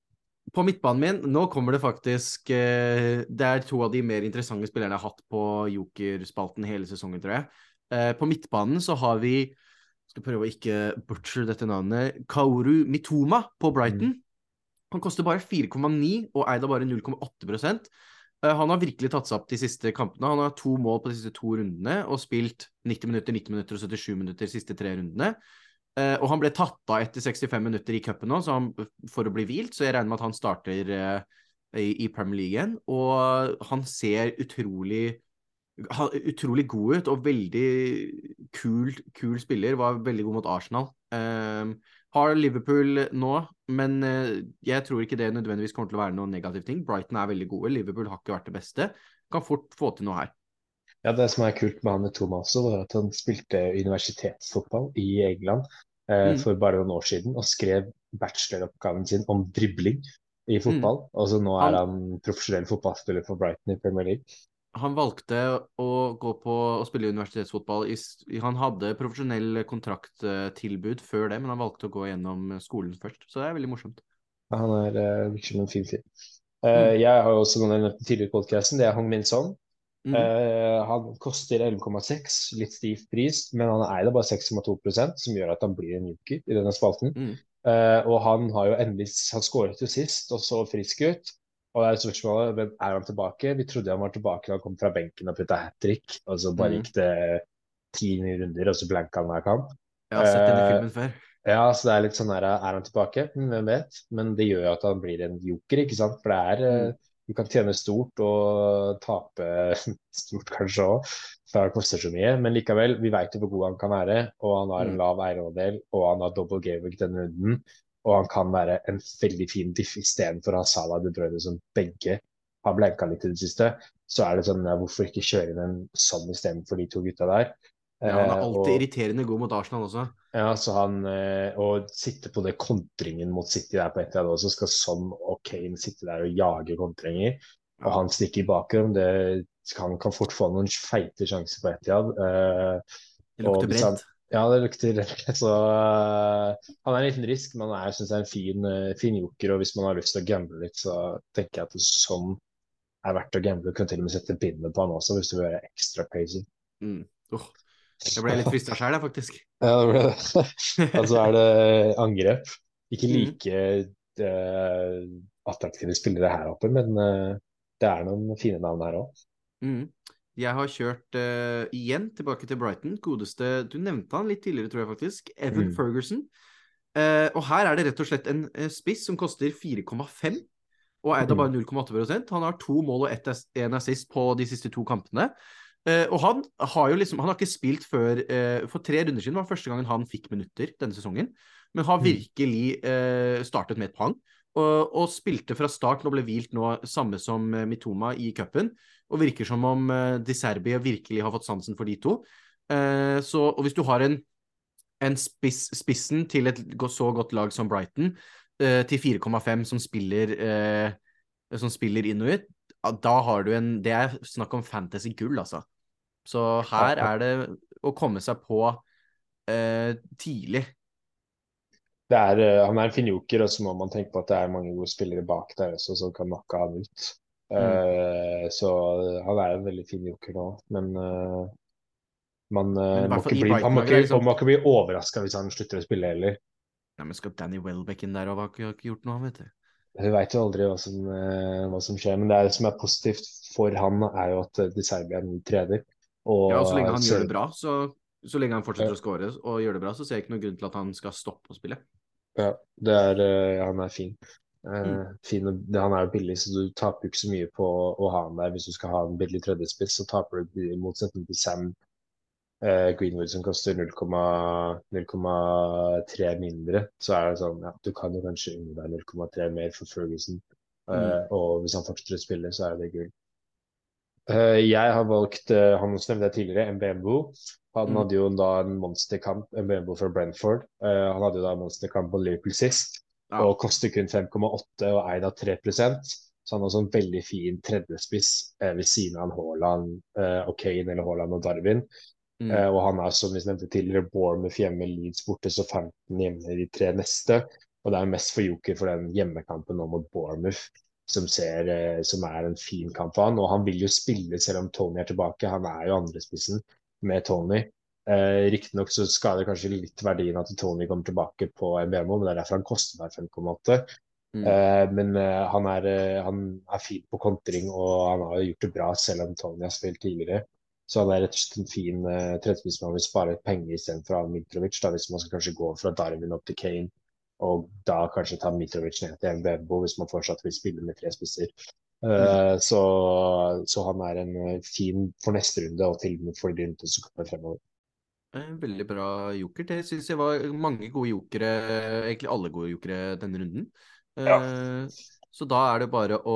På midtbanen min, nå kommer det faktisk eh, Det er to av de mer interessante spillerne jeg har hatt på jokerspalten hele sesongen, tror jeg. Eh, på midtbanen så har vi Skal prøve å ikke butcher dette navnet. Kaoru Mitoma på Brighton. Han koster bare 4,9 og eier da bare 0,8 Eh, Han har virkelig tatt seg opp de siste kampene. Han har to mål på de siste to rundene og spilt 90 minutter, 90 minutter og 77 minutter de siste tre rundene. Eh, og han ble tatt av etter 65 minutter i cupen nå, han, for å bli hvilt, så jeg regner med at han starter eh, i, Premier League igjen. Og han ser utrolig utrolig god ut og veldig kul, kul spiller. Var veldig god mot Arsenal. Eh, har Liverpool nå, men eh, jeg tror ikke det nødvendigvis kommer til å være noen negativ ting. Brighton er veldig gode, Liverpool har ikke vært det beste. Kan fort få til noe her. Ja, Det som er kult med han med Thomas, også, var at han spilte universitetsfotball i England eh, Mm. for bare noen år siden, og skrev bacheloroppgaven sin om dribling i fotball. Og så nå er han profesjonell fotballspiller for Brighton i Premier League. Han valgte å gå på å spille universitetsfotball. I, Han hadde profesjonell kontrakttilbud før det, men han valgte å gå gjennom skolen først. Så det er veldig morsomt. Ja, Han er eh, virker som en fin fyr. Eh, Jeg har også noen nevnt tidligere i podcasten, det er Hong Min Song. Mm. Uh, han koster 11,6, litt stiv pris, men han eier bare 6,2% som gjør at han blir en joker i denne spalten. Mm. Uh, og han har jo endelig Han skåret jo sist og så frisk ut. Og det er spørsmålet hvem er han tilbake? Vi trodde han var tilbake da han kom fra benken og putta hat trick, og så bare Mm. gikk det ti runder, og så blanka han hver kamp. Jeg har sett den i Eh, filmen før. Ja, så det er litt sånn her er han tilbake? Hm, Hvem vet? Men det gjør jo at han blir en joker, ikke sant? For det er eh, Mm. Du kan tjene stort og tape [laughs] stort kanskje òg, for det koster så mye. Men likevel, vi vet jo hvor god han kan være, og han har en Mm. lav eierandel, og han har double gameweek denne runden. Og han kan være en veldig fin diff istedenfor å ha Salah De Bruyne som begge har blenka litt i det siste. Så er det sånn, ja, hvorfor ikke kjøre inn en sånn istedenfor de to gutta der? Ja, han er Eh, alltid og- irriterende god mot Arsenal også. ja, så han Og sitte på det kontringen mot City der på ett annet også, skal Son og Kane sitte der og jage kontringer, og han stikker i bakrom, det Han kan fort få noen feite sjanser på Etiad. Uh, Det lukter bredt. brent. Ja, det lukter Så uh, han er en liten risk, men jeg syns synes er en fin, uh, fin joker. Og hvis man har lyst til å gamble litt, så tenker jeg at sånn er verdt å gamble. Du kan til og med sette bindet på han også, hvis du vil være ekstra crazy. Mm. Oh, jeg ble litt frista jeg, faktisk. [laughs] Ja, det ble det. [laughs] Og så er det angrep. Ikke Mhm. like uh, attraktive spillere her oppe, men det er noen fine navn her òg. Mm. Jeg har kjørt uh, igjen tilbake til Brighton. Godeste Du nevnte han litt tidligere, tror jeg faktisk. Evan Mm. Ferguson. Uh, og her er det rett og slett en uh, spiss som koster 4,5 og er Mm. bare 0,8% Han har to mål og ett en assist på de siste to kampene. Og han har jo liksom Han har ikke spilt før For tre runder siden var første gangen han fikk minutter denne sesongen. Men har Mm. virkelig startet med et pang. Og, og spilte fra start og ble hvilt nå, samme som Mitoma i cupen. Og virker som om uh, Di Serbia virkelig har fått sansen for de to. Eh, så, og hvis du har en, en spiss, spissen til et så godt lag som Brighton, eh, til 4,5 som spiller eh, som spiller inn og ut, da har du en Det er snakk om fantasy-gull, altså. Så her er det å komme seg på eh, tidlig. Er, eh, han er en fin joker, og så må man tenke på at det er mange gode spillere bak der også som kan nakke han ut. Mm. Eh, så han er en veldig fin joker nå, men eh, man, eh, Men må bli, han må ikke, liksom- man må ikke bli overraska hvis han slutter å spille heller. Ja, men skal Danny Welbeck inn der og har ikke, gjort noe, vet du. Vi veit jo aldri hva som, hva som skjer, men det, er, det som er positivt for han, er jo at De Serbia er ny trener. Og, Ja, og så lenge han så- gjør det bra, så, så lenge han fortsetter å score og gjør det bra, så ser jeg ikke noen grunn til at han skal stoppe å spille. Ja, det er, han er fin. Eh, Mm. fin det- han er jo billig, så du taper jo ikke så mye på å ha han der. Hvis du skal ha en billig tredjespiss, så taper du i motsetning til Sam eh, Greenwood, som koster 0,3 mindre. Så er det sånn, ja, du kan jo kanskje unne deg 0,3 mer for Ferguson. Eh, og hvis han fortsetter å spille, så er det gull. Eh, jeg har valgt, eh, han som nevnte jeg tidligere, MBMBO. Han Mm. hadde jo da en monsterkamp, MBMBO fra Brentford. Han hadde jo da en monsterkamp på Liverpool sist, Ja. og koster kun 5,8 og eid av 3% Så han har også en veldig fin tredjespiss eh, ved siden av Haaland eh, og Kane eller Haaland og Darwin. Mm. Eh, og han er, som vi nevnte tidligere, Bournemouth hjemme, Leeds borte, så 15 hjemme i de tre neste. Og det er mest for Joker for den hjemmekampen nå mot Bournemouth, som, ser, eh, som er en fin kamp for han. Og han vil jo spille selv om Tony er tilbake. Han er jo andrespissen med Tony. Eh, Riktignok så skader kanskje litt verdien at Tony kommer tilbake på MBMO, men det er derfor han koster bare 5,8. Mm. Eh, men eh, han, er, eh, han er fin på kontring, og han har jo gjort det bra selv om Tony har spilt tidligere. Så han er rett og slett en fin uh, tredjespiss man vil spare penger istedenfor ha Mitrovic. Da, hvis man skal kanskje gå fra Darwin opp til Kane, og da kanskje ta Mitrovic ned til MBMO hvis man fortsatt vil spille med tre spisser. Mm. så, så han er en eh, fin for neste runde, og til og med for de rundene som kommer fremover. Eh, Veldig bra joker. Det syns jeg var mange gode jokere, egentlig alle gode jokere denne runden. Ja. Så da er det bare å,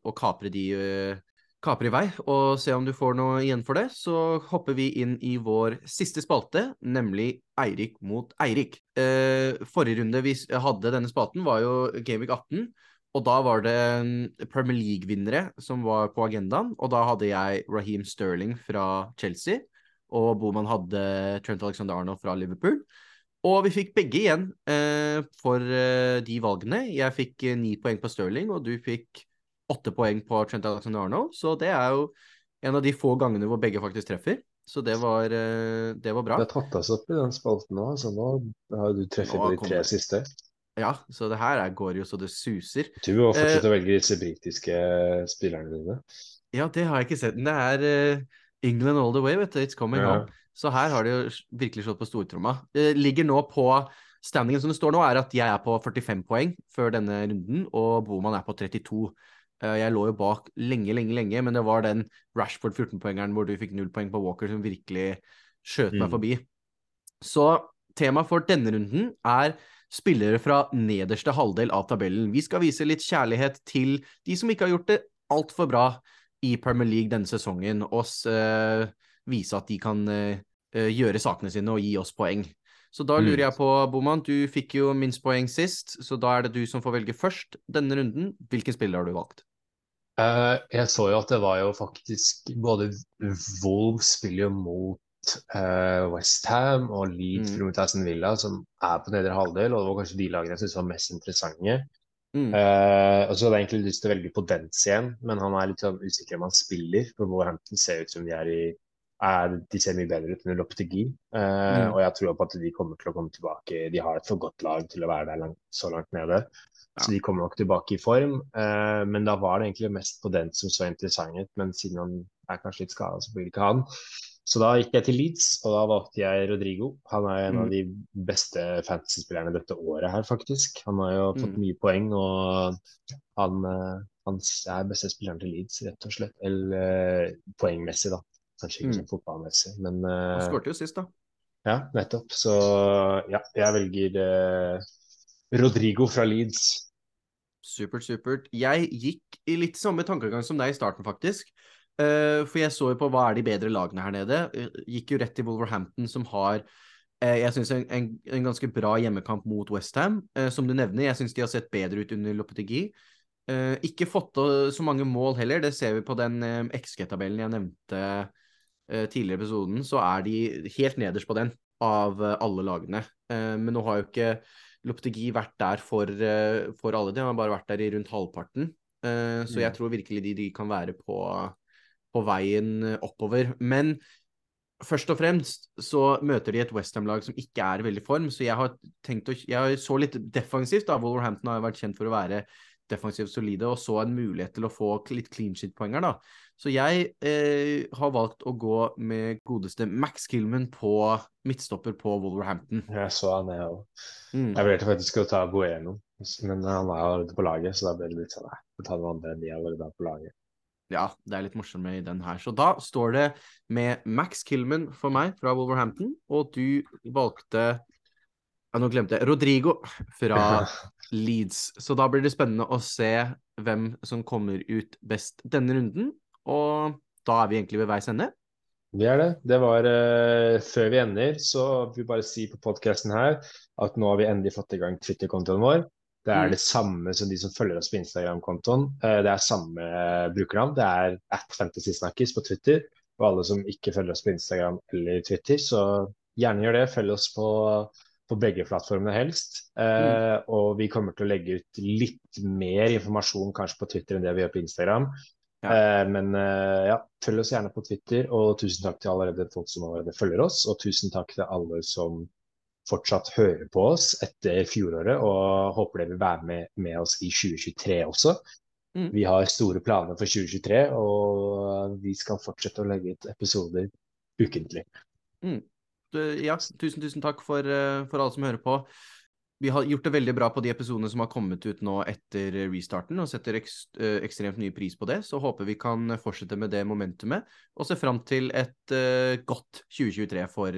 å kapre de eh, kapre i vei og se om du får noe igjen for det. Så hopper vi inn i vår siste spalte, nemlig Eirik mot Eirik. Eh, Forrige runde vi hadde denne spalten, var jo Gameweek 18. Og da var det Premier League-vinnere som var på agendaen. Og da hadde jeg Raheem Sterling fra Chelsea og Boman hadde Trent Alexander Arnold fra Liverpool. Og vi fikk begge igjen eh, for eh, de valgene. Jeg fikk eh, ni poeng på Sterling, og du fikk åtte poeng på Trent Alexander Arnold. Så det er jo en av de få gangene hvor begge faktisk treffer. Så det var, eh, det var bra. Det har tatt oss opp i den spalten nå, så nå har du treffet på de tre siste. Ja, så det her er, går jo så det suser. Du må Eh, fortsette å velge disse britiske spillerne dine. Ja, det har jeg ikke sett. Men det er eh, England all the way, vet du. It's coming Ja. home. Så her har de jo virkelig slått på stortromma. Ligger nå på standingen som det står nå, er at jeg er på 45 poeng før denne runden, og Boman er på 32. Eh, Jeg lå jo bak lenge, lenge, lenge, men det var den Rashford 14-poengeren hvor du fikk null poeng på Walker som virkelig skjøt meg Mm. forbi. Så temaet for denne runden er spillere fra nederste halvdel av tabellen. Vi skal vise litt kjærlighet til de som ikke har gjort det altfor bra i Premier League denne sesongen, og s- eh, vise at de kan eh, eh, gjøre sakene sine og gi oss poeng. Så da Mm. lurer jeg på, Boman, du fikk jo minst poeng sist, så da er det du som får velge først denne runden. Hvilken spiller har du valgt? Uh, jeg så jo at det var jo faktisk Både Wolves spiller jo mot uh, Westham og Leeds Mm. mot Aston Villa, som er på nedre halvdel, og det var kanskje de lagene jeg syntes var mest interessante. Mm. Uh, og så hadde jeg egentlig lyst til å velge Podence igjen, men han er litt sånn usikker om han spiller. For Wolverhampton ser ut som de er i er, De ser mye bedre ut under Lopetegi. Uh, Mm. Og jeg tror på at de kommer til å komme tilbake. De har et for godt lag til å være der langt, så langt nede. Så de kommer nok tilbake i form. Uh, men da var det egentlig mest Podence som så interessant ut. Men siden han er kanskje litt skada, så blir det ikke han. Så da gikk jeg til Leeds, og da valgte jeg Rodrigo. Han er en Mm. av de beste fantasy-spillerne dette året her, faktisk. Han har jo fått Mm. mye poeng, og han, eh, han er beste spilleren til Leeds, rett og slett. Eller eh, poengmessig, da. Kanskje ikke Mm. sånn fotballmessig, men Han skåret skårte jo sist, da. ja, nettopp. Så ja, jeg velger eh, Rodrigo fra Leeds. Supert, supert. Jeg gikk i litt samme tankegang som deg i starten, faktisk. Eh, for jeg så jo på hva er de bedre lagene her nede. Eh, gikk jo rett til Wolverhampton, som har eh, jeg synes en, en, en ganske bra hjemmekamp mot Westham. Uh, som du nevner, jeg syns de har sett bedre ut under Lopetegi. Ikke fått til så mange mål heller, det ser vi på den uh, XG-tabellen jeg nevnte tidligere i episoden. Så er de helt nederst på den av alle lagene. Eh, men nå har jo ikke Lopetegi vært der for, eh, for alle. De har bare vært der i rundt halvparten. Eh, så jeg Mm. tror virkelig de, de kan være på, på veien eh, oppover. Men først og fremst så møter de et Westham-lag som ikke er i veldig form. Så jeg har tenkt å Jeg så litt defensivt, da. Wolverhampton har vært kjent for å være defensivt solide, og så en mulighet til å få litt clean shit-poenger, da. Så jeg eh, har valgt å gå med godeste Max Killman på midtstopper på Wolverhampton. Jeg så han, jeg òg. Mm. Jeg vurderte faktisk å ta Bueno, men han er allerede på laget, så da ble det litt sånn Nei, ta noen andre enn de allerede er på laget. Ja, det er litt morsommere i den her. Så da står det med Max Killman for meg fra Wolverhampton, og du valgte ja, nå glemte jeg Rodrigo fra Leeds. Så da blir det spennende å se hvem som kommer ut best denne runden. Og da er vi egentlig ved veis ende. Vi er det. Det var uh, Før vi ender, så vil vi bare si på podkasten her at nå har vi endelig fått i gang Twitter-kontoen vår. Det er Mm. det samme som de som følger oss på Instagram-kontoen. Uh, det er samme uh, brukernavn. Det er at fantasysnakkis på Twitter. Og alle som ikke følger oss på Instagram eller Twitter, så gjerne gjør det. Følg oss på, på begge plattformene helst. Mm. Og vi kommer til å legge ut litt mer informasjon kanskje på Twitter enn det vi gjør på Instagram. Ja. Eh, men eh, ja, følg oss gjerne på Twitter, og tusen takk til allerede folk som allerede følger oss. Og tusen takk til alle som fortsatt hører på oss etter fjoråret, og håper dere vil være med, med oss i 2023 også. Mm. Vi har store planer for 2023, og vi skal fortsette å legge ut episoder ukentlig. Mm. Ja, tusen, tusen takk for, eh, for alle som hører på. Vi har gjort det veldig bra på de episodene som har kommet ut nå etter restarten, og setter eh, ekstremt mye pris på det. Så håper vi kan fortsette med det momentumet, og se fram til et eh, godt 2023 for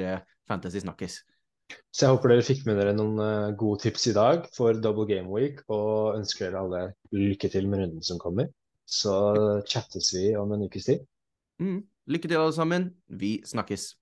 Fantasy Snakkis. Så jeg håper dere fikk med dere noen eh, gode tips i dag for Double Game Week, og ønsker dere alle lykke til med runden som kommer. Så chattes vi om en ukes tid. Mm. Lykke til, alle sammen. Vi snakkes.